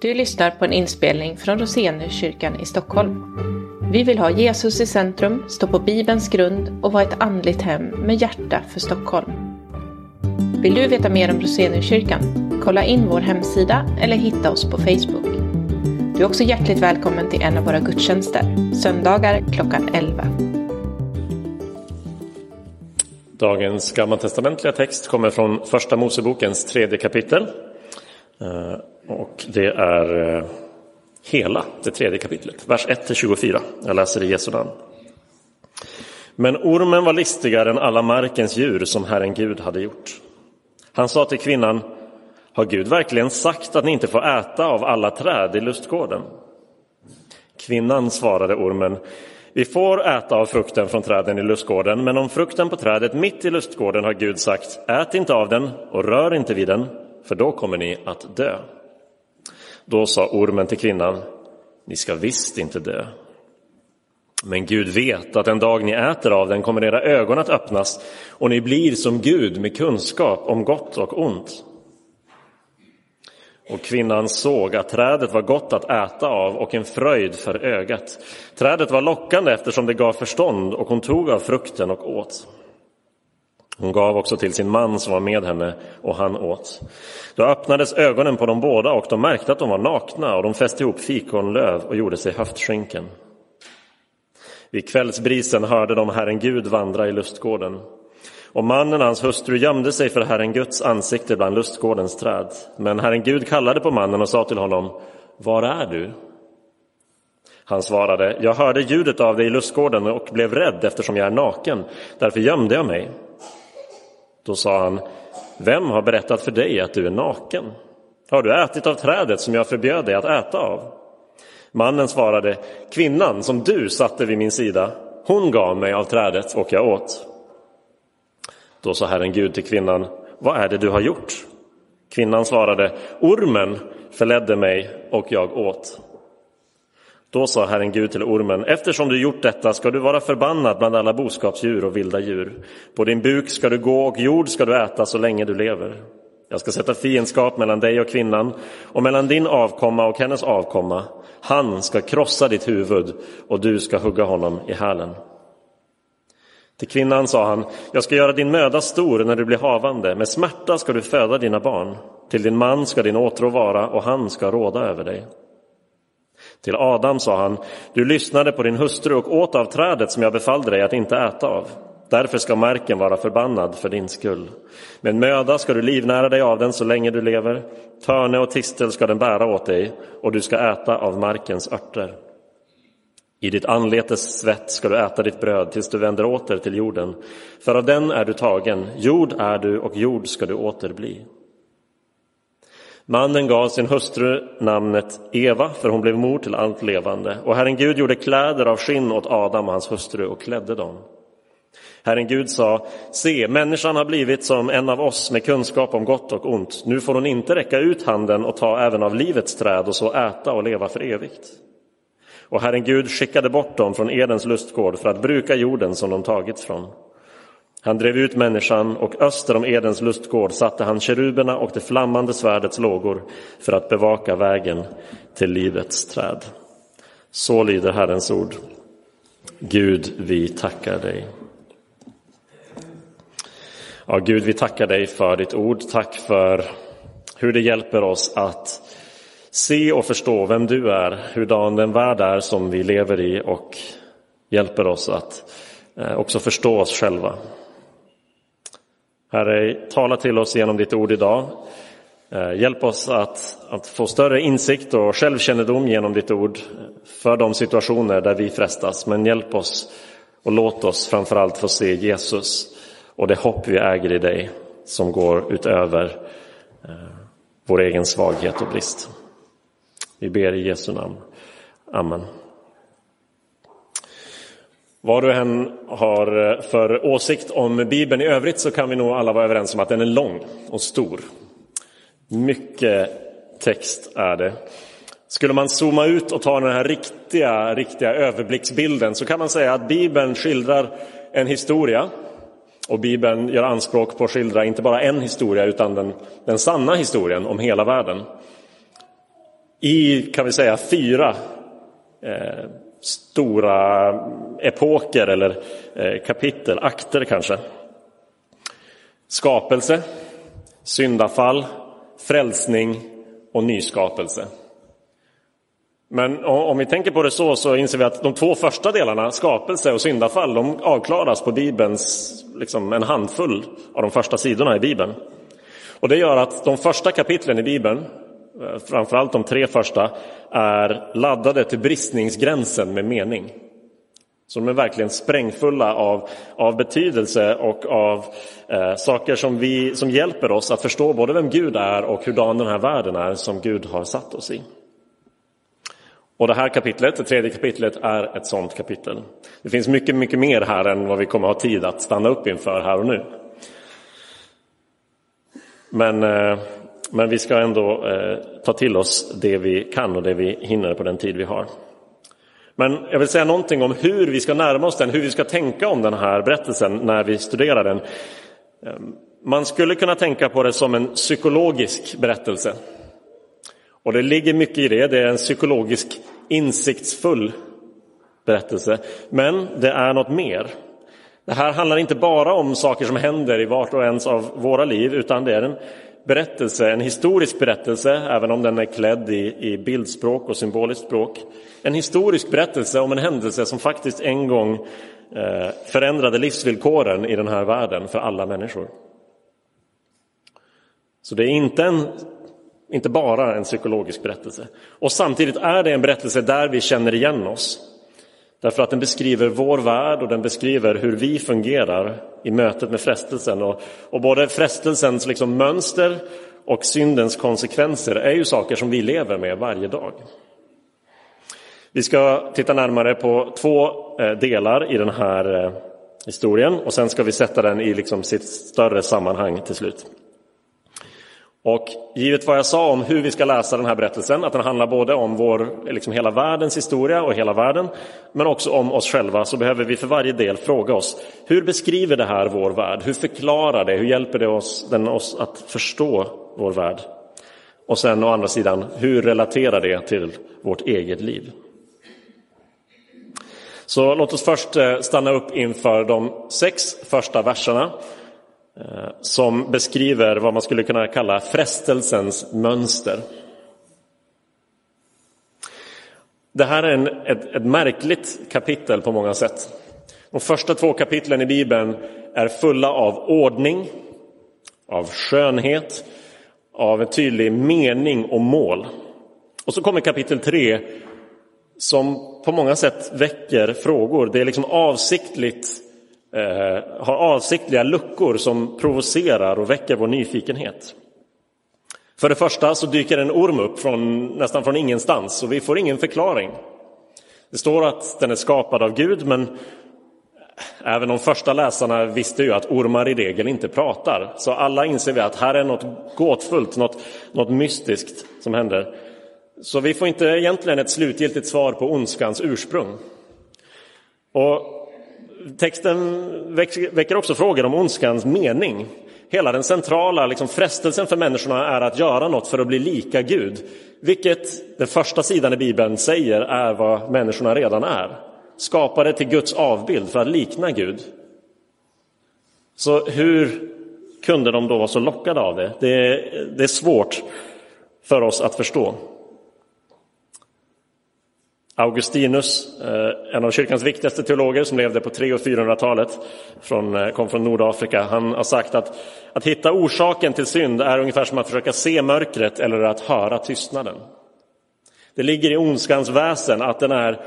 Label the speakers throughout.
Speaker 1: Du lyssnar på en inspelning från Roseniuskyrkan i Stockholm. Vi vill ha Jesus i centrum, stå på Bibelns grund och vara ett andligt hem med hjärta för Stockholm. Vill du veta mer om Roseniuskyrkan? Kolla in vår hemsida eller hitta oss på Facebook. Du är också hjärtligt välkommen till en av våra gudstjänster, söndagar klockan 11.
Speaker 2: Dagens gammaltestamentliga text kommer från Första Mosebokens tredje kapitel. Eh, och det är eh, hela det tredje kapitlet, vers 1-24. Jag läser i Jesu namn. Men ormen var listigare än alla markens djur som Herren Gud hade gjort. Han sa till kvinnan, har Gud verkligen sagt att ni inte får äta av alla träd i lustgården? Kvinnan svarade ormen, vi får äta av frukten från träden i lustgården, men om frukten på trädet mitt i lustgården har Gud sagt, ät inte av den och rör inte vid den, för då kommer ni att dö. Då sa ormen till kvinnan, ni ska visst inte dö. Men Gud vet att den dag ni äter av den kommer era ögon att öppnas och ni blir som Gud med kunskap om gott och ont. Och kvinnan såg att trädet var gott att äta av och en fröjd för ögat. Trädet var lockande eftersom det gav förstånd och hon tog av frukten och åt. Hon gav också till sin man som var med henne och han åt. Då öppnades ögonen på dem båda och de märkte att de var nakna och de fäste ihop fikonlöv och gjorde sig höftskynken. Vid kvällsbrisen hörde de Herren Gud vandra i lustgården. Och mannen och hans hustru gömde sig för Herren Guds ansikte bland lustgårdens träd. Men Herren Gud kallade på mannen och sa till honom, Var är du? Han svarade, Jag hörde ljudet av dig i lustgården och blev rädd eftersom jag är naken. Därför gömde jag mig. Då sa han, vem har berättat för dig att du är naken? Har du ätit av trädet som jag förbjöd dig att äta av? Mannen svarade, kvinnan som du satte vid min sida, hon gav mig av trädet och jag åt. Då sa Herren Gud till kvinnan, vad är det du har gjort? Kvinnan svarade, ormen förledde mig och jag åt. Då sa Herren Gud till ormen, eftersom du gjort detta ska du vara förbannad bland alla boskapsdjur och vilda djur. På din buk ska du gå och jord ska du äta så länge du lever. Jag ska sätta fiendskap mellan dig och kvinnan och mellan din avkomma och hennes avkomma. Han ska krossa ditt huvud och du ska hugga honom i hälen. Till kvinnan sa han, jag ska göra din möda stor när du blir havande, med smärta ska du föda dina barn. Till din man ska din åtrå vara och han ska råda över dig. Till Adam sa han, du lyssnade på din hustru och åt av trädet som jag befallde dig att inte äta av. Därför ska marken vara förbannad för din skull. Med möda ska du livnära dig av den så länge du lever. Törne och tistel ska den bära åt dig och du ska äta av markens örter. I ditt anletes svett ska du äta ditt bröd tills du vänder åter till jorden. För av den är du tagen, jord är du och jord ska du åter bli. Mannen gav sin hustru namnet Eva, för hon blev mor till allt levande. Och Herren Gud gjorde kläder av skinn åt Adam och hans hustru och klädde dem. Herren Gud sa, se, människan har blivit som en av oss med kunskap om gott och ont. Nu får hon inte räcka ut handen och ta även av livets träd och så äta och leva för evigt. Och Herren Gud skickade bort dem från Edens lustgård för att bruka jorden som de tagits från. Han drev ut människan och öster om Edens lustgård satte han keruberna och det flammande svärdets lågor för att bevaka vägen till livets träd. Så lyder Herrens ord. Gud, vi tackar dig. Ja, Gud, vi tackar dig för ditt ord. Tack för hur det hjälper oss att se och förstå vem du är, hurdan den värld är som vi lever i och hjälper oss att eh, också förstå oss själva. Herre, tala till oss genom ditt ord idag. Eh, hjälp oss att, att få större insikt och självkännedom genom ditt ord för de situationer där vi frestas. Men hjälp oss och låt oss framförallt få se Jesus och det hopp vi äger i dig som går utöver eh, vår egen svaghet och brist. Vi ber i Jesu namn. Amen. Vad du än har eh, för åsikt om Bibeln i övrigt så kan vi nog alla vara överens om att den är lång och stor. Mycket text är det. Skulle man zooma ut och ta den här riktiga, riktiga överblicksbilden så kan man säga att Bibeln skildrar en historia och Bibeln gör anspråk på att skildra inte bara en historia utan den, den sanna historien om hela världen. i, kan vi säga, fyra eh, stora epoker eller eh, kapitel, akter kanske. Skapelse, syndafall, frälsning och nyskapelse. Men om vi tänker på det så, så inser vi att de två första delarna, skapelse och syndafall, de avklaras på Bibelns, liksom en handfull av de första sidorna i Bibeln. Och det gör att de första kapitlen i Bibeln, Eh, framförallt de tre första, är laddade till bristningsgränsen med mening. Så de är verkligen sprängfulla av, av betydelse och av eh, saker som, vi, som hjälper oss att förstå både vem Gud är och hurdan den här världen är som Gud har satt oss i. Och det här kapitlet, det tredje kapitlet, är ett sådant kapitel. Det finns mycket, mycket mer här än vad vi kommer ha tid att stanna upp inför här och nu. Men, eh, men vi ska ändå eh, ta till oss det vi kan och det vi hinner på den tid vi har. Men jag vill säga någonting om hur vi ska närma oss den, hur vi ska tänka om den här berättelsen när vi studerar den. Ehm, man skulle kunna tänka på det som en psykologisk berättelse. Och det ligger mycket i det, det är en psykologisk insiktsfull berättelse. Men det är något mer. Det här handlar inte bara om saker som händer i vart och ens av våra liv, utan det är en berättelse, en historisk berättelse, även om den är klädd i, i bildspråk och symboliskt språk. En historisk berättelse om en händelse som faktiskt en gång eh, förändrade livsvillkoren i den här världen för alla människor. Så det är inte, en, inte bara en psykologisk berättelse. Och samtidigt är det en berättelse där vi känner igen oss. Därför att den beskriver vår värld och den beskriver hur vi fungerar i mötet med frestelsen. Och, och både frestelsens liksom mönster och syndens konsekvenser är ju saker som vi lever med varje dag. Vi ska titta närmare på två eh, delar i den här eh, historien och sen ska vi sätta den i liksom sitt större sammanhang till slut. Och givet vad jag sa om hur vi ska läsa den här berättelsen, att den handlar både om vår, liksom hela världens historia och hela världen, men också om oss själva, så behöver vi för varje del fråga oss, hur beskriver det här vår värld? Hur förklarar det? Hur hjälper det oss, den oss att förstå vår värld? Och sen å andra sidan, hur relaterar det till vårt eget liv? Så låt oss först eh, stanna upp inför de sex första verserna Eh, som beskriver vad man skulle kunna kalla frestelsens mönster. Det här är en, ett, ett märkligt kapitel på många sätt. De första två kapitlen i Bibeln är fulla av ordning, av skönhet, av en tydlig mening och mål. Och så kommer kapitel tre som på många sätt väcker frågor. Det är liksom avsiktligt eh, har avsiktliga luckor som provocerar och väcker vår nyfikenhet. För det första så dyker en orm upp från, nästan från ingenstans och vi får ingen förklaring. Det står att den är skapad av Gud, men även de första läsarna visste ju att ormar i regel inte pratar. Så alla inser vi att här är något gåtfullt, något, något mystiskt som händer. Så vi får inte egentligen ett slutgiltigt svar på ondskans ursprung. Och Texten väcker också frågor om ondskans mening. Hela den centrala liksom, frestelsen för människorna är att göra något för att bli lika Gud. Vilket den första sidan i Bibeln säger är vad människorna redan är. Skapade till Guds avbild för att likna Gud. Så hur kunde de då vara så lockade av det? Det är, det är svårt för oss att förstå. Augustinus, eh, en av kyrkans viktigaste teologer som levde på 300 och 400-talet, eh, kom från Nordafrika, han har sagt att att hitta orsaken till synd är ungefär som att försöka se mörkret eller att höra tystnaden. Det ligger i ondskans väsen att den är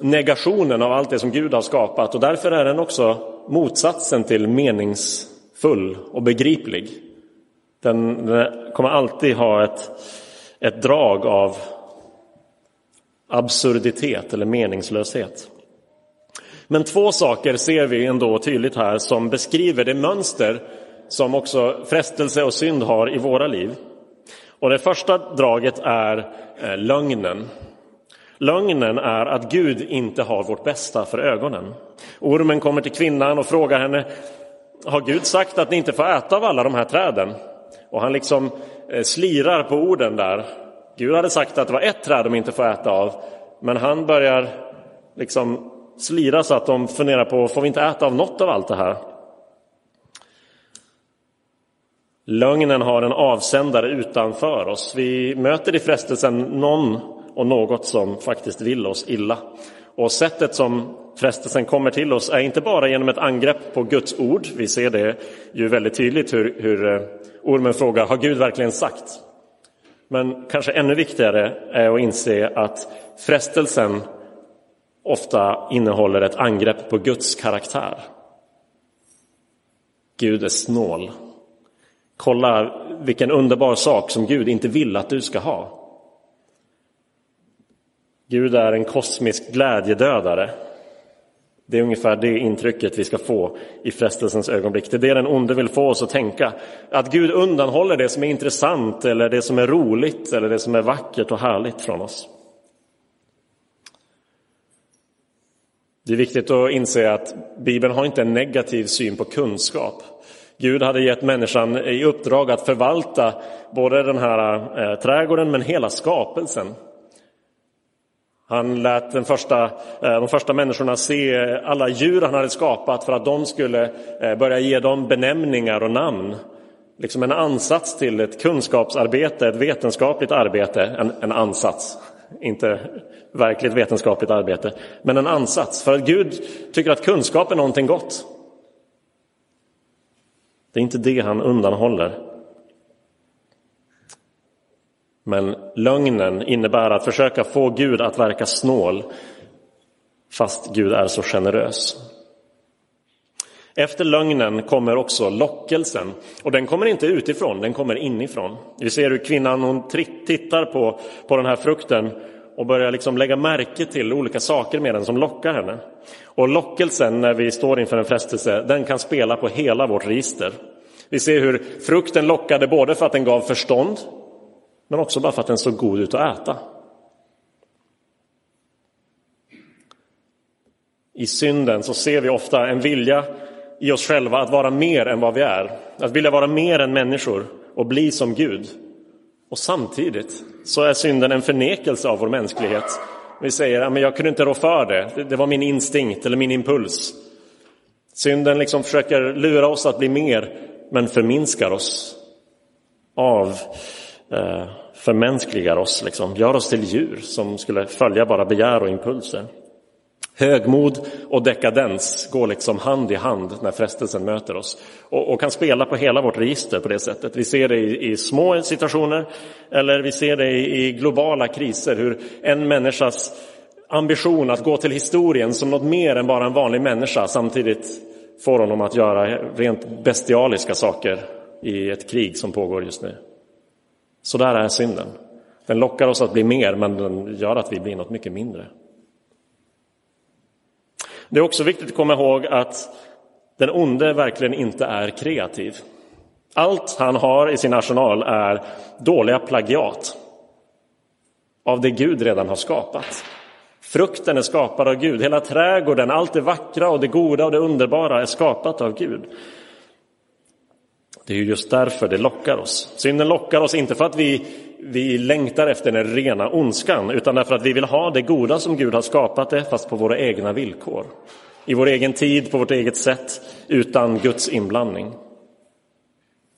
Speaker 2: negationen av allt det som Gud har skapat och därför är den också motsatsen till meningsfull och begriplig. Den, den kommer alltid ha ett, ett drag av absurditet eller meningslöshet. Men två saker ser vi ändå tydligt här som beskriver det mönster som också frestelse och synd har i våra liv. Och det första draget är eh, lögnen. Lögnen är att Gud inte har vårt bästa för ögonen. Ormen kommer till kvinnan och frågar henne, har Gud sagt att ni inte får äta av alla de här träden? Och han liksom eh, slirar på orden där Gud hade sagt att det var ett träd de inte får äta av, men han börjar liksom slira så att de funderar på, får vi inte äta av något av allt det här? Lögnen har en avsändare utanför oss. Vi möter i frestelsen någon och något som faktiskt vill oss illa. Och sättet som frestelsen kommer till oss är inte bara genom ett angrepp på Guds ord. Vi ser det ju väldigt tydligt hur, hur eh, ormen frågar, har Gud verkligen sagt? Men kanske ännu viktigare är att inse att frestelsen ofta innehåller ett angrepp på Guds karaktär. Gud är snål. Kolla vilken underbar sak som Gud inte vill att du ska ha. Gud är en kosmisk glädjedödare. Det är ungefär det intrycket vi ska få i frestelsens ögonblick. Det är det den onde vill få oss att tänka. Att Gud undanhåller det som är intressant eller det som är roligt eller det som är vackert och härligt från oss. Det är viktigt att inse att Bibeln har inte en negativ syn på kunskap. Gud hade gett människan i uppdrag att förvalta både den här eh, trädgården men hela skapelsen. Han lät den första, eh, de första människorna se alla djur han hade skapat för att de skulle eh, börja ge dem benämningar och namn. Liksom en ansats till ett kunskapsarbete, ett vetenskapligt arbete, en, en ansats. Inte verkligt vetenskapligt arbete, men en ansats. För att Gud tycker att kunskap är någonting gott. Det är inte det han undanhåller. Men lögnen innebär att försöka få Gud att verka snål fast Gud är så generös. Efter lögnen kommer också lockelsen och den kommer inte utifrån, den kommer inifrån. Vi ser hur kvinnan hon tittar på, på den här frukten och börjar liksom lägga märke till olika saker med den som lockar henne. Och lockelsen när vi står inför en frestelse, den kan spela på hela vårt register. Vi ser hur frukten lockade både för att den gav förstånd, men också bara för att den såg god ut att äta. I synden så ser vi ofta en vilja i oss själva att vara mer än vad vi är. Att vilja vara mer än människor och bli som Gud. Och samtidigt så är synden en förnekelse av vår mänsklighet. Vi säger att jag kunde inte rå för det, det var min instinkt eller min impuls. Synden liksom försöker lura oss att bli mer, men förminskar oss av eh, förmänskligar oss, liksom, gör oss till djur som skulle följa bara begär och impulser. Högmod och dekadens går liksom hand i hand när frestelsen möter oss och, och, kan spela på hela vårt register på det sättet. Vi ser det i, i små situationer eller vi ser det i, i globala kriser, hur en människas ambition att gå till historien som något mer än bara en vanlig människa samtidigt får honom att göra rent bestialiska saker i ett krig som pågår just nu. Så där är synden. Den lockar oss att bli mer, men den gör att vi blir något mycket mindre. Det är också viktigt att komma ihåg att den onde verkligen inte är kreativ. Allt han har i sin arsenal är dåliga plagiat av det Gud redan har skapat. Frukten är skapad av Gud, hela trädgården, allt det vackra och det goda och det underbara är skapat av Gud. Det är just därför det lockar oss. Synden lockar oss inte för att vi, vi längtar efter den rena ondskan, utan därför att vi vill ha det goda som Gud har skapat det, fast på våra egna villkor. I vår egen tid, på vårt eget sätt, utan Guds inblandning.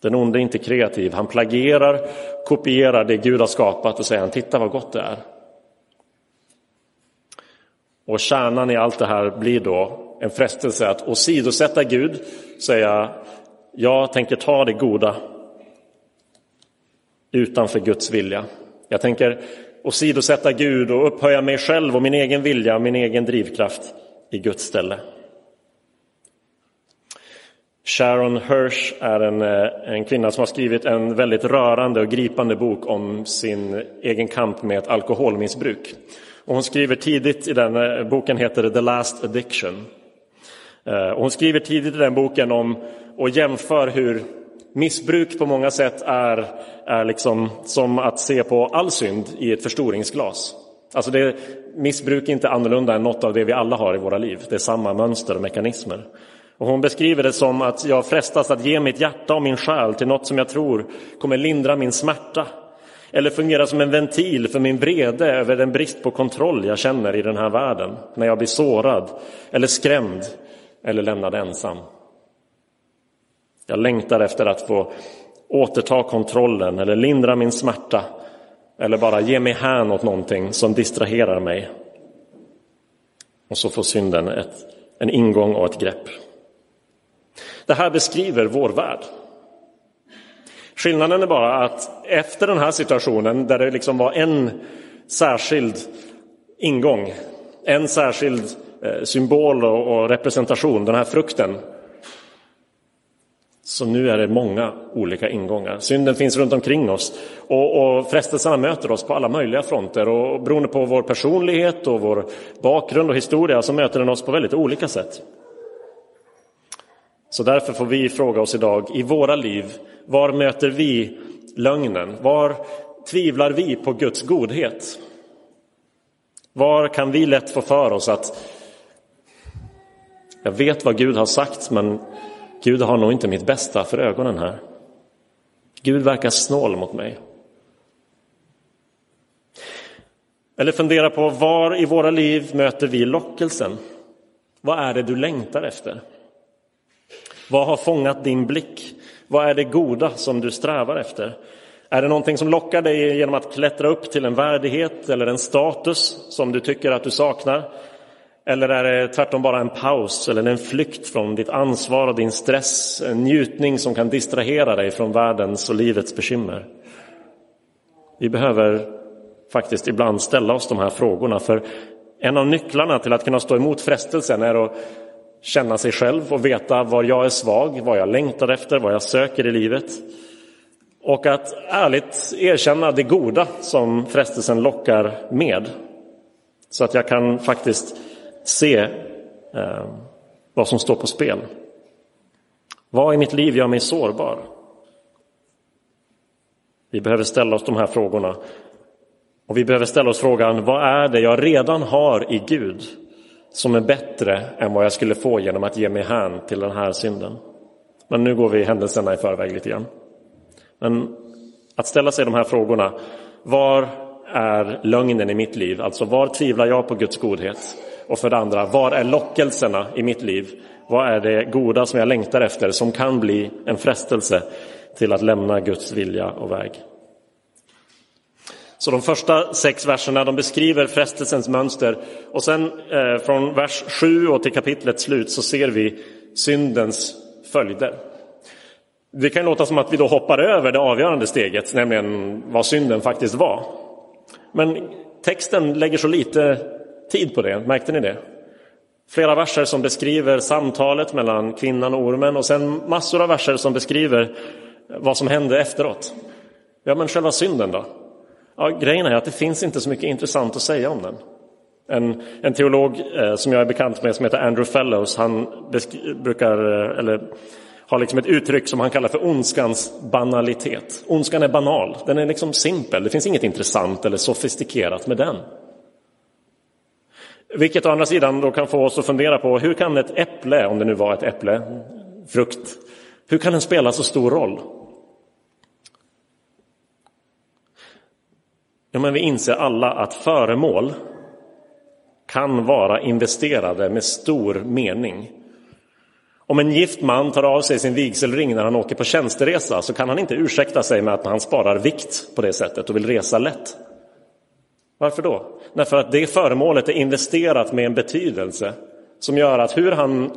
Speaker 2: Den onde är inte kreativ, han plagierar, kopierar det Gud har skapat och säger titta vad gott det är. Och kärnan i allt det här blir då en frestelse att åsidosätta Gud, säga jag tänker ta det goda utanför Guds vilja. Jag tänker åsidosätta Gud och upphöja mig själv och min egen vilja min egen drivkraft i Guds ställe. Sharon Hirsch är en, eh, en kvinna som har skrivit en väldigt rörande och gripande bok om sin egen kamp med ett alkoholmissbruk. Och hon skriver tidigt i den eh, boken heter The Last Addiction. Eh, och hon skriver tidigt i den boken om och jämför hur missbruk på många sätt är, är liksom som att se på all synd i ett förstoringsglas. Alltså det, missbruk är inte annorlunda än något av det vi alla har i våra liv. Det är samma mönster och mekanismer. Och hon beskriver det som att jag frestas att ge mitt hjärta och min själ till något som jag tror kommer lindra min smärta eller fungera som en ventil för min vrede över den brist på kontroll jag känner i den här världen när jag blir sårad eller skrämd eller lämnad ensam. Jag längtar efter att få återta kontrollen eller lindra min smärta eller bara ge mig hän åt någonting som distraherar mig. Och så får synden ett, en ingång och ett grepp. Det här beskriver vår värld. Skillnaden är bara att efter den här situationen där det liksom var en särskild ingång, en särskild Eh, symbol och representation, den här frukten. Så nu är det många olika ingångar. Synden finns runt omkring oss och, och frestelserna möter oss på alla möjliga fronter och beroende på vår personlighet och vår bakgrund och historia så möter den oss på väldigt olika sätt. Så därför får vi fråga oss idag, i våra liv, var möter vi lögnen? Var tvivlar vi på Guds godhet? Var kan vi lätt få för oss att jag vet vad Gud har sagt, men Gud har nog inte mitt bästa för ögonen här. Gud verkar snål mot mig. Eller fundera på var i våra liv möter vi lockelsen? Vad är det du längtar efter? Vad har fångat din blick? Vad är det goda som du strävar efter? Är det någonting som lockar dig genom att klättra upp till en värdighet eller en status som du tycker att du saknar? Eller är det tvärtom bara en paus eller en flykt från ditt ansvar och din stress, en njutning som kan distrahera dig från världens och livets bekymmer? Vi behöver faktiskt ibland ställa oss de här frågorna, för en av nycklarna till att kunna stå emot frestelsen är att känna sig själv och veta var jag är svag, vad jag längtar efter, vad jag söker i livet. Och att ärligt erkänna det goda som frestelsen lockar med. Så att jag kan faktiskt se eh, vad som står på spel. Vad i mitt liv gör mig sårbar? Vi behöver ställa oss de här frågorna. Och vi behöver ställa oss frågan, vad är det jag redan har i Gud som är bättre än vad jag skulle få genom att ge mig hän till den här synden? Men nu går vi händelserna i förväg lite grann. Men att ställa sig de här frågorna, var är lögnen i mitt liv? Alltså var tvivlar jag på Guds godhet? Och för det andra, var är lockelserna i mitt liv? Vad är det goda som jag längtar efter som kan bli en frestelse till att lämna Guds vilja och väg? Så de första sex verserna de beskriver frestelsens mönster och sen eh, från vers 7 och till kapitlets slut så ser vi syndens följder. Det kan låta som att vi då hoppar över det avgörande steget, nämligen vad synden faktiskt var. Men texten lägger så lite tid på det, märkte ni det? Flera verser som beskriver samtalet mellan kvinnan och ormen och sen massor av verser som beskriver vad som hände efteråt. Ja, men själva synden då? Ja, grejen är att det finns inte så mycket intressant att säga om den. En, en teolog eh, som jag är bekant med som heter Andrew Fellows, han brukar, eh, eller har liksom ett uttryck som han kallar för ondskans banalitet. Ondskan är banal, den är liksom simpel, det finns inget intressant eller sofistikerat med den. Vilket å andra sidan då kan få oss att fundera på hur kan ett äpple, om det nu var ett äpple, frukt, hur kan den spela så stor roll? Ja, men vi inser alla att föremål kan vara investerade med stor mening. Om en gift man tar av sig sin vigselring när han åker på tjänsteresa så kan han inte ursäkta sig med att han sparar vikt på det sättet och vill resa lätt. Varför då? Därför att det föremålet är investerat med en betydelse som gör att hur han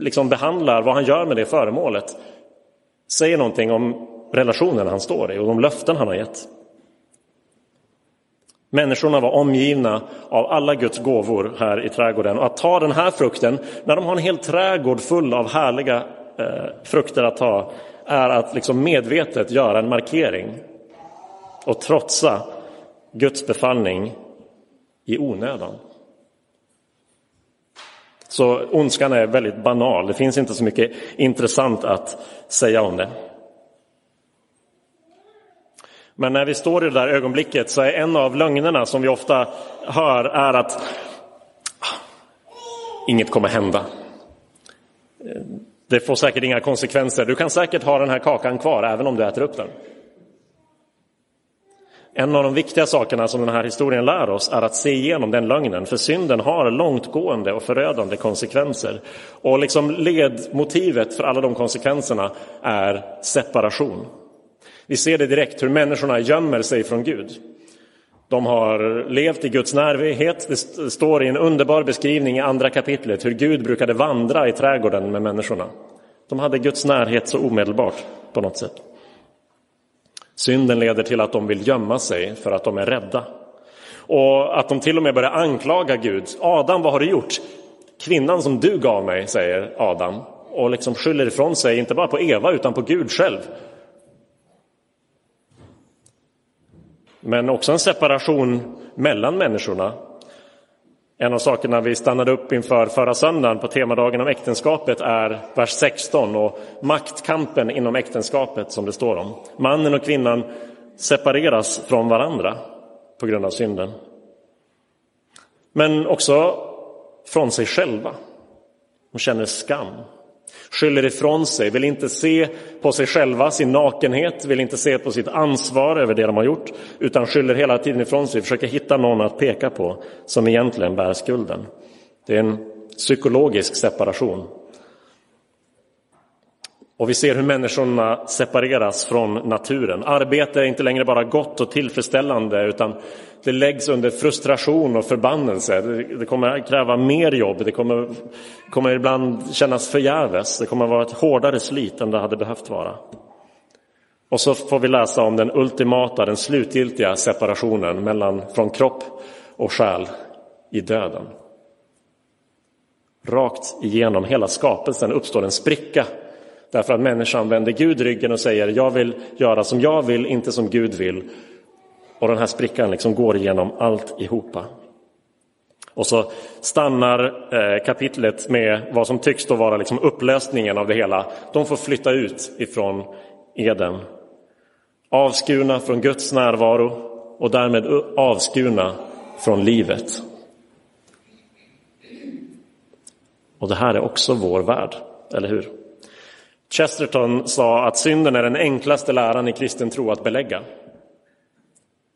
Speaker 2: liksom behandlar, vad han gör med det föremålet säger någonting om relationen han står i och de löften han har gett. Människorna var omgivna av alla Guds gåvor här i trädgården och att ta den här frukten, när de har en hel trädgård full av härliga eh, frukter att ta, är att liksom medvetet göra en markering och trotsa Guds befallning i onödan. Så ondskan är väldigt banal, det finns inte så mycket intressant att säga om det. Men när vi står i det där ögonblicket så är en av lögnerna som vi ofta hör är att ah, inget kommer hända. Det får säkert inga konsekvenser. Du kan säkert ha den här kakan kvar även om du äter upp den. En av de viktiga sakerna som den här historien lär oss är att se igenom den lögnen, för synden har långtgående och förödande konsekvenser. Och liksom ledmotivet för alla de konsekvenserna är separation. Vi ser det direkt hur människorna gömmer sig från Gud. De har levt i Guds närhet. Det står i en underbar beskrivning i andra kapitlet hur Gud brukade vandra i trädgården med människorna. De hade Guds närhet så omedelbart på något sätt. Synden leder till att de vill gömma sig för att de är rädda. Och att de till och med börjar anklaga Gud. Adam, vad har du gjort? Kvinnan som du gav mig, säger Adam. Och liksom skyller ifrån sig, inte bara på Eva, utan på Gud själv. Men också en separation mellan människorna. En av sakerna vi stannade upp inför förra söndagen på temadagen om äktenskapet är vers 16 och maktkampen inom äktenskapet som det står om. Mannen och kvinnan separeras från varandra på grund av synden. Men också från sig själva. De känner skam skyller ifrån sig, vill inte se på sig själva, sin nakenhet, vill inte se på sitt ansvar över det de har gjort, utan skyller hela tiden ifrån sig, försöker hitta någon att peka på som egentligen bär skulden. Det är en psykologisk separation. Och vi ser hur människorna separeras från naturen. Arbete är inte längre bara gott och tillfredsställande utan det läggs under frustration och förbannelse. Det kommer kräva mer jobb, det kommer, kommer ibland kännas förgäves. Det kommer vara ett hårdare slit än det hade behövt vara. Och så får vi läsa om den ultimata, den slutgiltiga separationen mellan, från kropp och själ i döden. Rakt igenom hela skapelsen uppstår en spricka Därför att människan vänder Gud ryggen och säger jag vill göra som jag vill, inte som Gud vill. Och den här sprickan liksom går igenom alltihopa. Och så stannar eh, kapitlet med vad som tycks då vara liksom upplösningen av det hela. De får flytta ut ifrån Eden. Avskurna från Guds närvaro och därmed avskurna från livet. Och det här är också vår värld, eller hur? Chesterton sa att synden är den enklaste läran i kristen tro att belägga.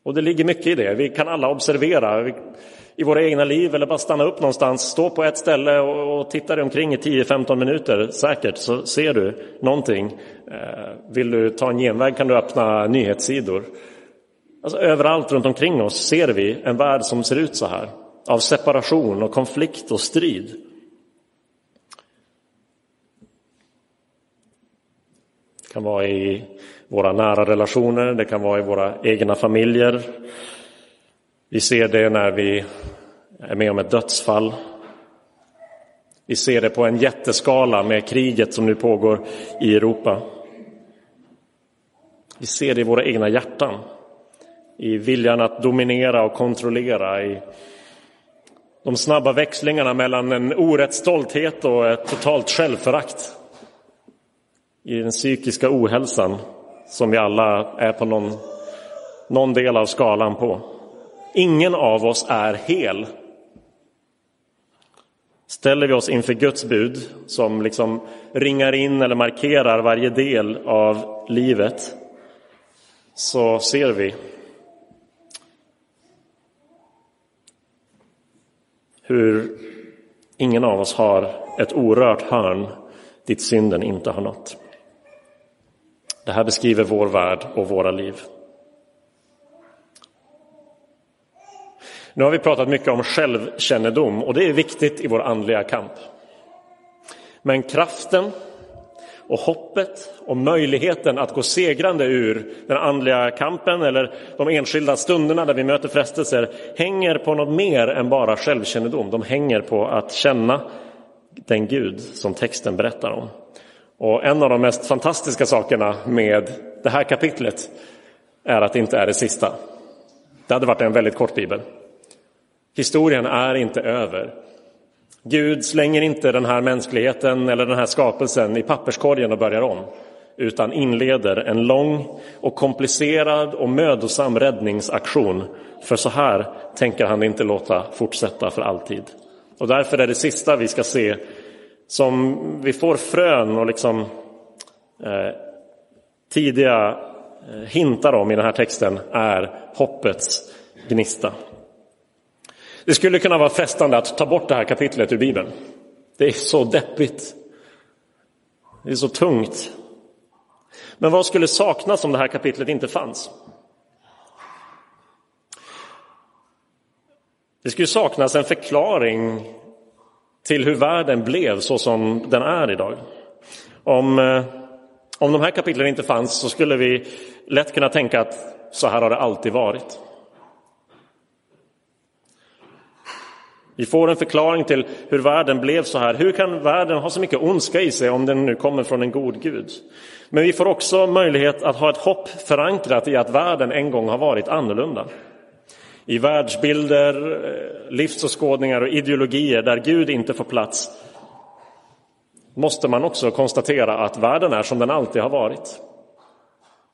Speaker 2: Och det ligger mycket i det. Vi kan alla observera i våra egna liv eller bara stanna upp någonstans, stå på ett ställe och titta dig omkring i 10-15 minuter säkert så ser du någonting. Eh, vill du ta en genväg kan du öppna nyhetssidor. Alltså, överallt runt omkring oss ser vi en värld som ser ut så här. Av separation och konflikt och strid. Det kan vara i våra nära relationer, det kan vara i våra egna familjer. Vi ser det när vi är med om ett dödsfall. Vi ser det på en jätteskala med kriget som nu pågår i Europa. Vi ser det i våra egna hjärtan, i viljan att dominera och kontrollera, i de snabba växlingarna mellan en orätt stolthet och ett totalt självförakt i den psykiska ohälsan som vi alla är på någon, någon del av skalan på. Ingen av oss är hel. Ställer vi oss inför Guds bud som liksom ringar in eller markerar varje del av livet så ser vi hur ingen av oss har ett orört hörn dit synden inte har nått. Det här beskriver vår värld och våra liv. Nu har vi pratat mycket om självkännedom och det är viktigt i vår andliga kamp. Men kraften och hoppet och möjligheten att gå segrande ur den andliga kampen eller de enskilda stunderna där vi möter frestelser hänger på något mer än bara självkännedom. De hänger på att känna den Gud som texten berättar om. Och en av de mest fantastiska sakerna med det här kapitlet är att det inte är det sista. Det hade varit en väldigt kort bibel. Historien är inte över. Gud slänger inte den här mänskligheten eller den här skapelsen i papperskorgen och börjar om utan inleder en lång och komplicerad och mödosam räddningsaktion. För så här tänker han inte låta fortsätta för alltid. Och därför är det sista vi ska se som vi får frön och liksom eh, tidiga eh, hintar om i den här texten är hoppets gnista. Det skulle kunna vara frestande att ta bort det här kapitlet ur Bibeln. Det är så deppigt. Det är så tungt. Men vad skulle saknas om det här kapitlet inte fanns? Det skulle saknas en förklaring till hur världen blev så som den är idag. Om, eh, om de här kapitlen inte fanns så skulle vi lätt kunna tänka att så här har det alltid varit. Vi får en förklaring till hur världen blev så här. Hur kan världen ha så mycket ondska i sig om den nu kommer från en god Gud? Men vi får också möjlighet att ha ett hopp förankrat i att världen en gång har varit annorlunda. I världsbilder, eh, livsåskådningar och ideologier där Gud inte får plats måste man också konstatera att världen är som den alltid har varit.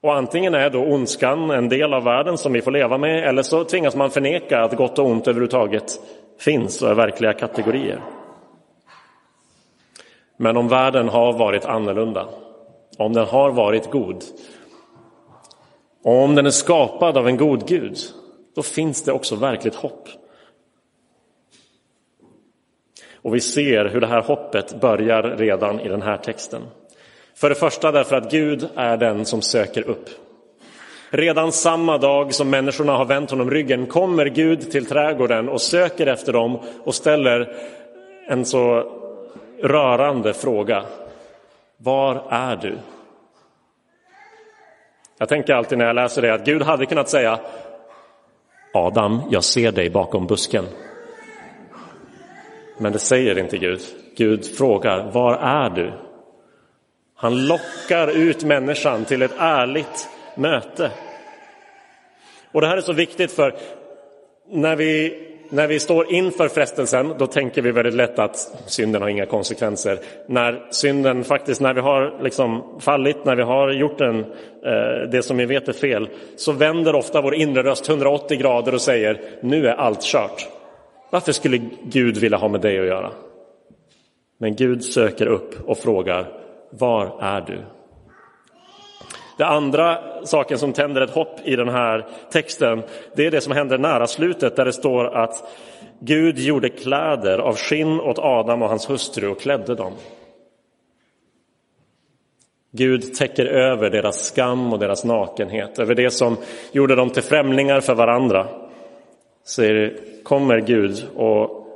Speaker 2: Och antingen är då ondskan en del av världen som vi får leva med eller så tvingas man förneka att gott och ont överhuvudtaget finns och är verkliga kategorier. Men om världen har varit annorlunda, om den har varit god och om den är skapad av en god Gud, då finns det också verkligt hopp. Och vi ser hur det här hoppet börjar redan i den här texten. För det första därför att Gud är den som söker upp. Redan samma dag som människorna har vänt honom ryggen kommer Gud till trädgården och söker efter dem och ställer en så rörande fråga. Var är du? Jag tänker alltid när jag läser det att Gud hade kunnat säga Adam, jag ser dig bakom busken. Men det säger inte Gud. Gud frågar, var är du? Han lockar ut människan till ett ärligt möte. Och det här är så viktigt för när vi, när vi står inför frestelsen, då tänker vi väldigt lätt att synden har inga konsekvenser. När synden faktiskt, när vi har liksom fallit, när vi har gjort den, eh, det som vi vet är fel, så vänder ofta vår inre röst 180 grader och säger nu är allt kört. Varför skulle Gud vilja ha med dig att göra? Men Gud söker upp och frågar, var är du? Det andra saken som tänder ett hopp i den här texten, det är det som händer nära slutet där det står att Gud gjorde kläder av skinn åt Adam och hans hustru och klädde dem. Gud täcker över deras skam och deras nakenhet, över det som gjorde dem till främlingar för varandra. Så kommer Gud och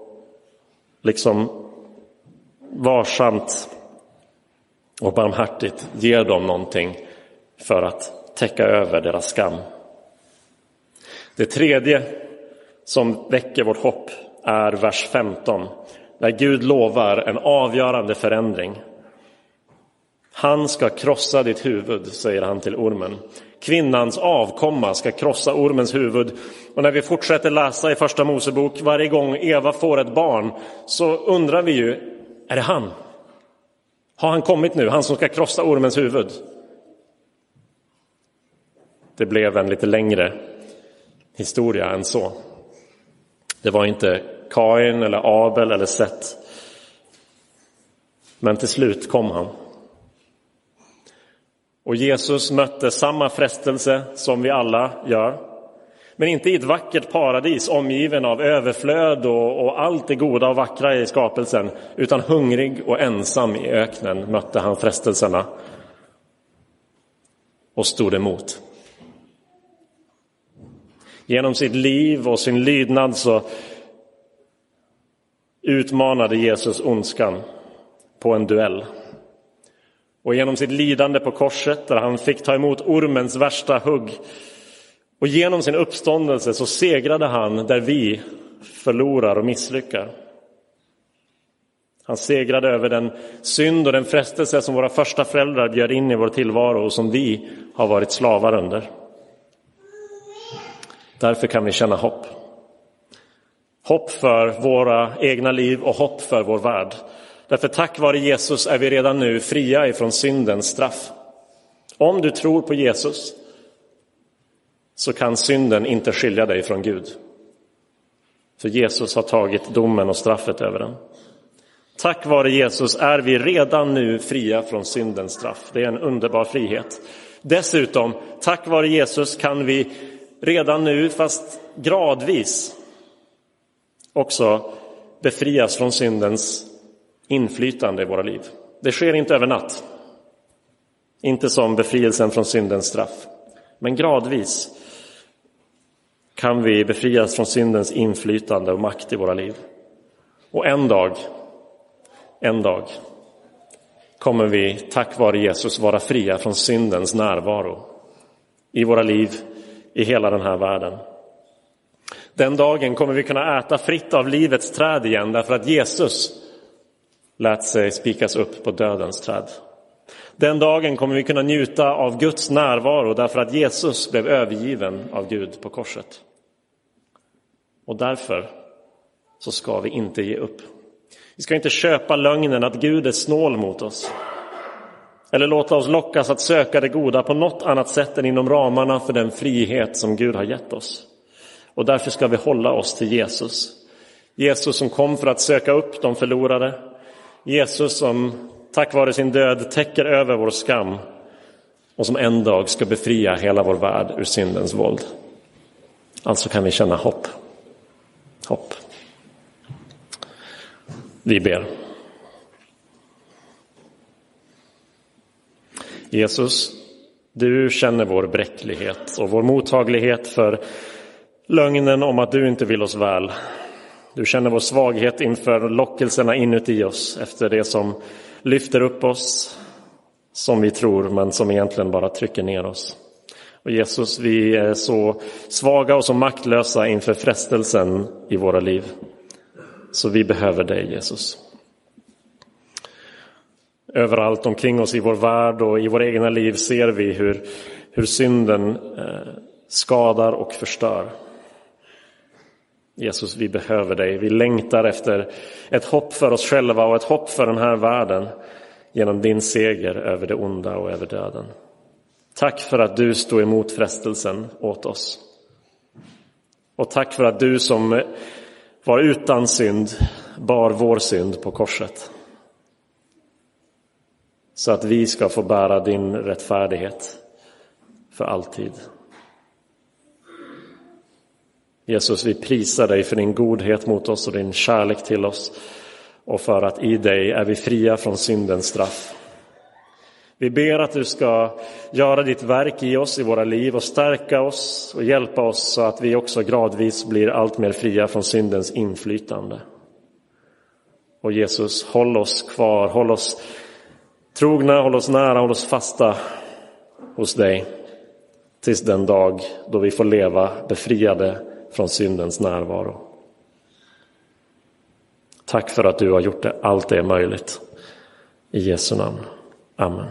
Speaker 2: liksom varsamt och barmhärtigt ger dem någonting för att täcka över deras skam. Det tredje som väcker vårt hopp är vers 15, där Gud lovar en avgörande förändring. Han ska krossa ditt huvud, säger han till ormen. Kvinnans avkomma ska krossa ormens huvud. Och när vi fortsätter läsa i Första Mosebok, varje gång Eva får ett barn, så undrar vi ju, är det han? Har han kommit nu, han som ska krossa ormens huvud? Det blev en lite längre historia än så. Det var inte Kain eller Abel eller Seth. Men till slut kom han. Och Jesus mötte samma frestelse som vi alla gör. Men inte i ett vackert paradis omgiven av överflöd och, och allt det goda och vackra i skapelsen. Utan hungrig och ensam i öknen mötte han frestelserna och stod emot. Genom sitt liv och sin lydnad så utmanade Jesus ondskan på en duell. Och genom sitt lidande på korset där han fick ta emot ormens värsta hugg och genom sin uppståndelse så segrade han där vi förlorar och misslyckar. Han segrade över den synd och den frestelse som våra första föräldrar bjöd in i vår tillvaro och som vi har varit slavar under. Därför kan vi känna hopp. Hopp för våra egna liv och hopp för vår värld. Därför tack vare Jesus är vi redan nu fria ifrån syndens straff. Om du tror på Jesus så kan synden inte skilja dig från Gud. För Jesus har tagit domen och straffet över den. Tack vare Jesus är vi redan nu fria från syndens straff. Det är en underbar frihet. Dessutom, tack vare Jesus kan vi redan nu, fast gradvis, också befrias från syndens inflytande i våra liv. Det sker inte över natt. Inte som befrielsen från syndens straff. Men gradvis kan vi befrias från syndens inflytande och makt i våra liv. Och en dag, en dag kommer vi tack vare Jesus vara fria från syndens närvaro i våra liv, i hela den här världen. Den dagen kommer vi kunna äta fritt av livets träd igen därför att Jesus lät sig spikas upp på dödens träd. Den dagen kommer vi kunna njuta av Guds närvaro därför att Jesus blev övergiven av Gud på korset. Och därför så ska vi inte ge upp. Vi ska inte köpa lögnen att Gud är snål mot oss. Eller låta oss lockas att söka det goda på något annat sätt än inom ramarna för den frihet som Gud har gett oss. Och därför ska vi hålla oss till Jesus. Jesus som kom för att söka upp de förlorade. Jesus som tack vare sin död täcker över vår skam och som en dag ska befria hela vår värld ur syndens våld. Alltså kan vi känna hopp. Hopp. Vi ber. Jesus, du känner vår bräcklighet och vår mottaglighet för lögnen om att du inte vill oss väl. Du känner vår svaghet inför lockelserna inuti oss efter det som lyfter upp oss som vi tror men som egentligen bara trycker ner oss. Och Jesus, vi är så svaga och så maktlösa inför frestelsen i våra liv. Så vi behöver dig Jesus. Överallt omkring oss i vår värld och i våra egna liv ser vi hur, hur synden eh, skadar och förstör. Jesus, vi behöver dig. Vi längtar efter ett hopp för oss själva och ett hopp för den här världen genom din seger över det onda och över döden. Tack för att du stod emot frestelsen åt oss. Och tack för att du som var utan synd bar vår synd på korset. Så att vi ska få bära din rättfärdighet för alltid. Jesus, vi prisar dig för din godhet mot oss och din kärlek till oss och för att i dig är vi fria från syndens straff. Vi ber att du ska göra ditt verk i oss, i våra liv och stärka oss och hjälpa oss så att vi också gradvis blir allt mer fria från syndens inflytande. Och Jesus, håll oss kvar, håll oss trogna, håll oss nära, håll oss fasta hos dig tills den dag då vi får leva befriade från syndens närvaro. Tack för att du har gjort det, allt det är möjligt. I Jesu namn. Amen.